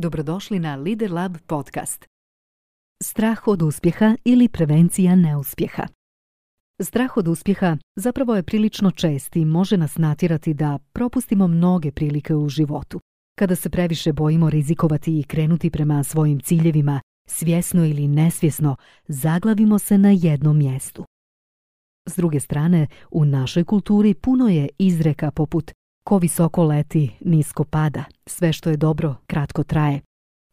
Dobrodošli na Lider Lab podcast. Strah od uspjeha ili prevencija neuspjeha. Strah od uspjeha zapravo je prilično čest i može nas natjerati da propustimo mnoge prilike u životu. Kada se previše bojimo rizikovati i krenuti prema svojim ciljevima, svjesno ili nesvjesno, zaglavimo se na jednom mjestu. S druge strane, u našoj kulturi puno je izreka poput Ko visoko leti, nisko pada. Sve što je dobro, kratko traje.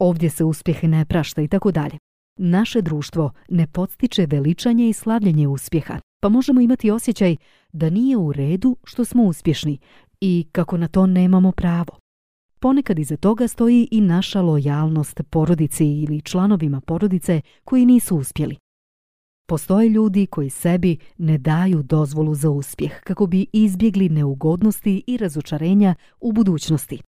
Ovdje se uspjeh ne prašta i tako dalje. Naše društvo ne podstiče veličanje i slavljenje uspjeha, pa možemo imati osjećaj da nije u redu što smo uspješni i kako na to nemamo pravo. Ponekad iza toga stoji i naša lojalnost porodici ili članovima porodice koji nisu uspjeli. Postoje ljudi koji sebi ne daju dozvolu za uspjeh kako bi izbjegli neugodnosti i razočarenja u budućnosti.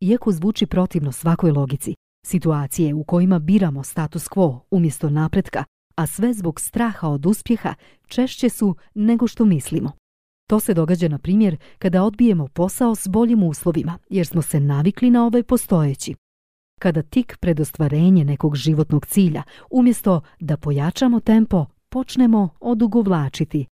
Iako zvuči protivno svakoj logici, situacije u kojima biramo status quo umjesto napretka, a sve zbog straha od uspjeha, češće su nego što mislimo. To se događa na primjer kada odbijemo posao s boljim uslovima, jer smo se navikli na ovaj postojeći. Kada tik pred ostvarenje nekog životnog cilja, umjesto da pojačamo tempo, počnemo odugovlačiti,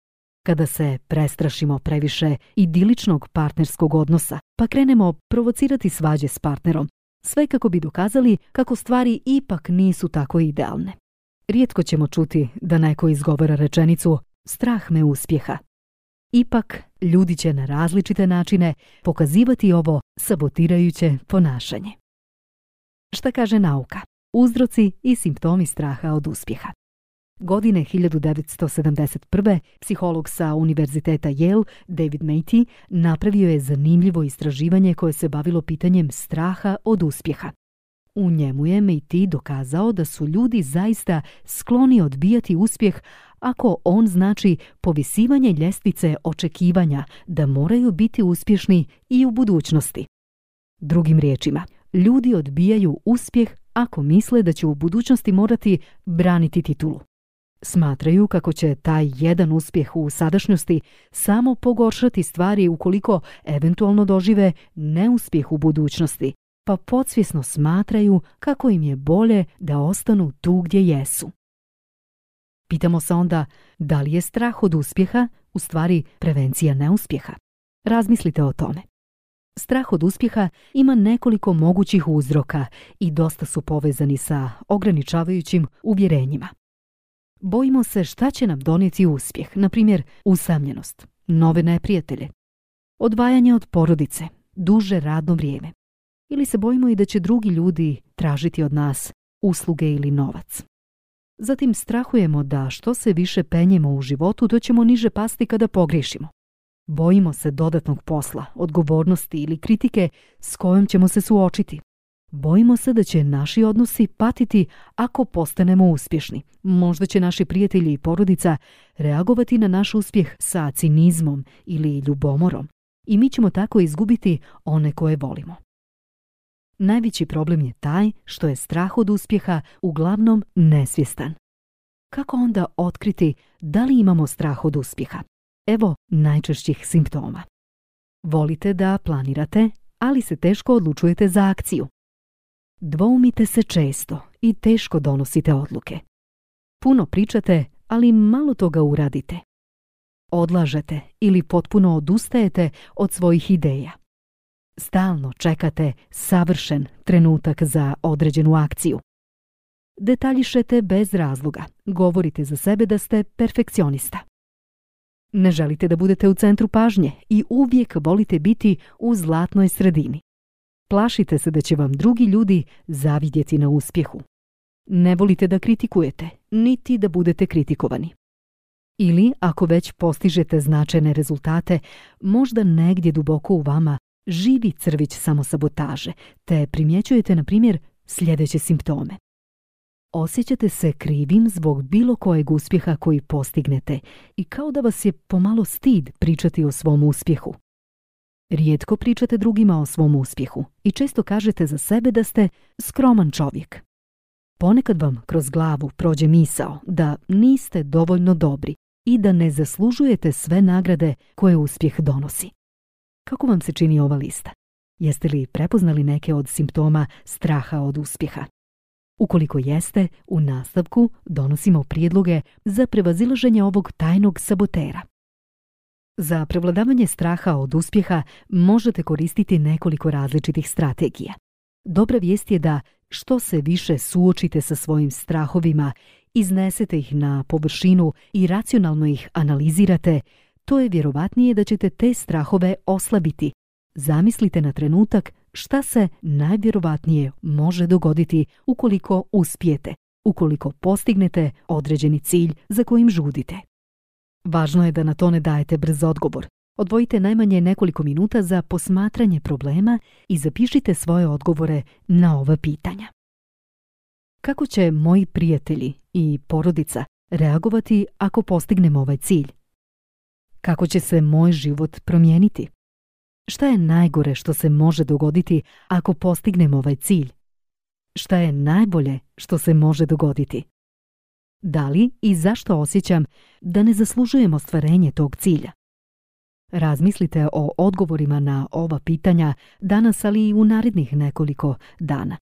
kada se prestrašimo previše idiličnog partnerskog odnosa, pa krenemo provocirati svađe s partnerom, sve kako bi dokazali kako stvari ipak nisu tako idealne. Rijetko ćemo čuti da neko izgovara rečenicu strah me uspjeha. Ipak, ljudi će na različite načine pokazivati ovo sabotirajuće ponašanje. Šta kaže nauka? Uzroci i simptomi straha od uspjeha. Godine 1971. psiholog sa Univerziteta Yale, David Matey, napravio je zanimljivo istraživanje koje se bavilo pitanjem straha od uspjeha. U njemu je Matey dokazao da su ljudi zaista skloni odbijati uspjeh ako on znači povisivanje ljestvice očekivanja da moraju biti uspješni i u budućnosti. Drugim riječima, ljudi odbijaju uspjeh ako misle da će u budućnosti morati braniti titulu. Smatraju kako će taj jedan uspjeh u sadašnjosti samo pogoršati stvari ukoliko eventualno dožive neuspjeh u budućnosti, pa podsvjesno smatraju kako im je bolje da ostanu tu gdje jesu. Pitamo se onda da li je strah od uspjeha u stvari prevencija neuspjeha. Razmislite o tome. Strah od uspjeha ima nekoliko mogućih uzroka i dosta su povezani sa ograničavajućim uvjerenjima. Bojimo se šta će nam donijeti uspjeh, na primjer usamljenost, nove neprijatelje, odvajanje od porodice, duže radno vrijeme. Ili se bojimo i da će drugi ljudi tražiti od nas usluge ili novac. Zatim strahujemo da što se više penjemo u životu, to ćemo niže pasti kada pogriješimo. Bojimo se dodatnog posla, odgovornosti ili kritike s kojom ćemo se suočiti. Bojimo se da će naši odnosi patiti ako postanemo uspješni. Možda će naši prijatelji i porodica reagovati na naš uspjeh sa cinizmom ili ljubomorom i mi ćemo tako izgubiti one koje volimo. Najveći problem je taj što je strah od uspjeha uglavnom nesvjestan. Kako onda otkriti da li imamo strah od uspjeha? Evo najčešćih simptoma. Volite da planirate, ali se teško odlučujete za akciju. Dvoumite se često i teško donosite odluke. Puno pričate, ali malo toga uradite. Odlažete ili potpuno odustajete od svojih ideja. Stalno čekate savršen trenutak za određenu akciju. Detaljišete bez razloga. Govorite za sebe da ste perfekcionista. Ne želite da budete u centru pažnje i uvijek volite biti u zlatnoj sredini plašite se da će vam drugi ljudi zavidjeti na uspjehu. Ne volite da kritikujete, niti da budete kritikovani. Ili, ako već postižete značajne rezultate, možda negdje duboko u vama živi crvić samosabotaže, te primjećujete, na primjer, sljedeće simptome. Osjećate se krivim zbog bilo kojeg uspjeha koji postignete i kao da vas je pomalo stid pričati o svom uspjehu. Rijetko pričate drugima o svom uspjehu i često kažete za sebe da ste skroman čovjek. Ponekad vam kroz glavu prođe misao da niste dovoljno dobri i da ne zaslužujete sve nagrade koje uspjeh donosi. Kako vam se čini ova lista? Jeste li prepoznali neke od simptoma straha od uspjeha? Ukoliko jeste, u nastavku donosimo prijedloge za prevazilaženje ovog tajnog sabotera. Za prevladavanje straha od uspjeha možete koristiti nekoliko različitih strategija. Dobra vijest je da što se više suočite sa svojim strahovima, iznesete ih na površinu i racionalno ih analizirate, to je vjerovatnije da ćete te strahove oslabiti. Zamislite na trenutak šta se najvjerovatnije može dogoditi ukoliko uspijete, ukoliko postignete određeni cilj za kojim žudite. Važno je da na to ne dajete brz odgovor. Odvojite najmanje nekoliko minuta za posmatranje problema i zapišite svoje odgovore na ova pitanja. Kako će moji prijatelji i porodica reagovati ako postignem ovaj cilj? Kako će se moj život promijeniti? Šta je najgore što se može dogoditi ako postignem ovaj cilj? Šta je najbolje što se može dogoditi? da li i zašto osjećam da ne zaslužujem ostvarenje tog cilja? Razmislite o odgovorima na ova pitanja danas ali i u narednih nekoliko dana.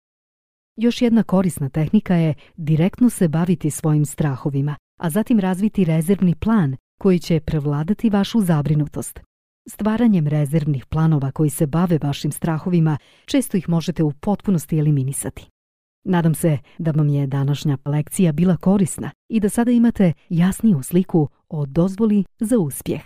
Još jedna korisna tehnika je direktno se baviti svojim strahovima, a zatim razviti rezervni plan koji će prevladati vašu zabrinutost. Stvaranjem rezervnih planova koji se bave vašim strahovima često ih možete u potpunosti eliminisati. Nadam se da vam je današnja lekcija bila korisna i da sada imate jasniju sliku o dozvoli za uspjeh.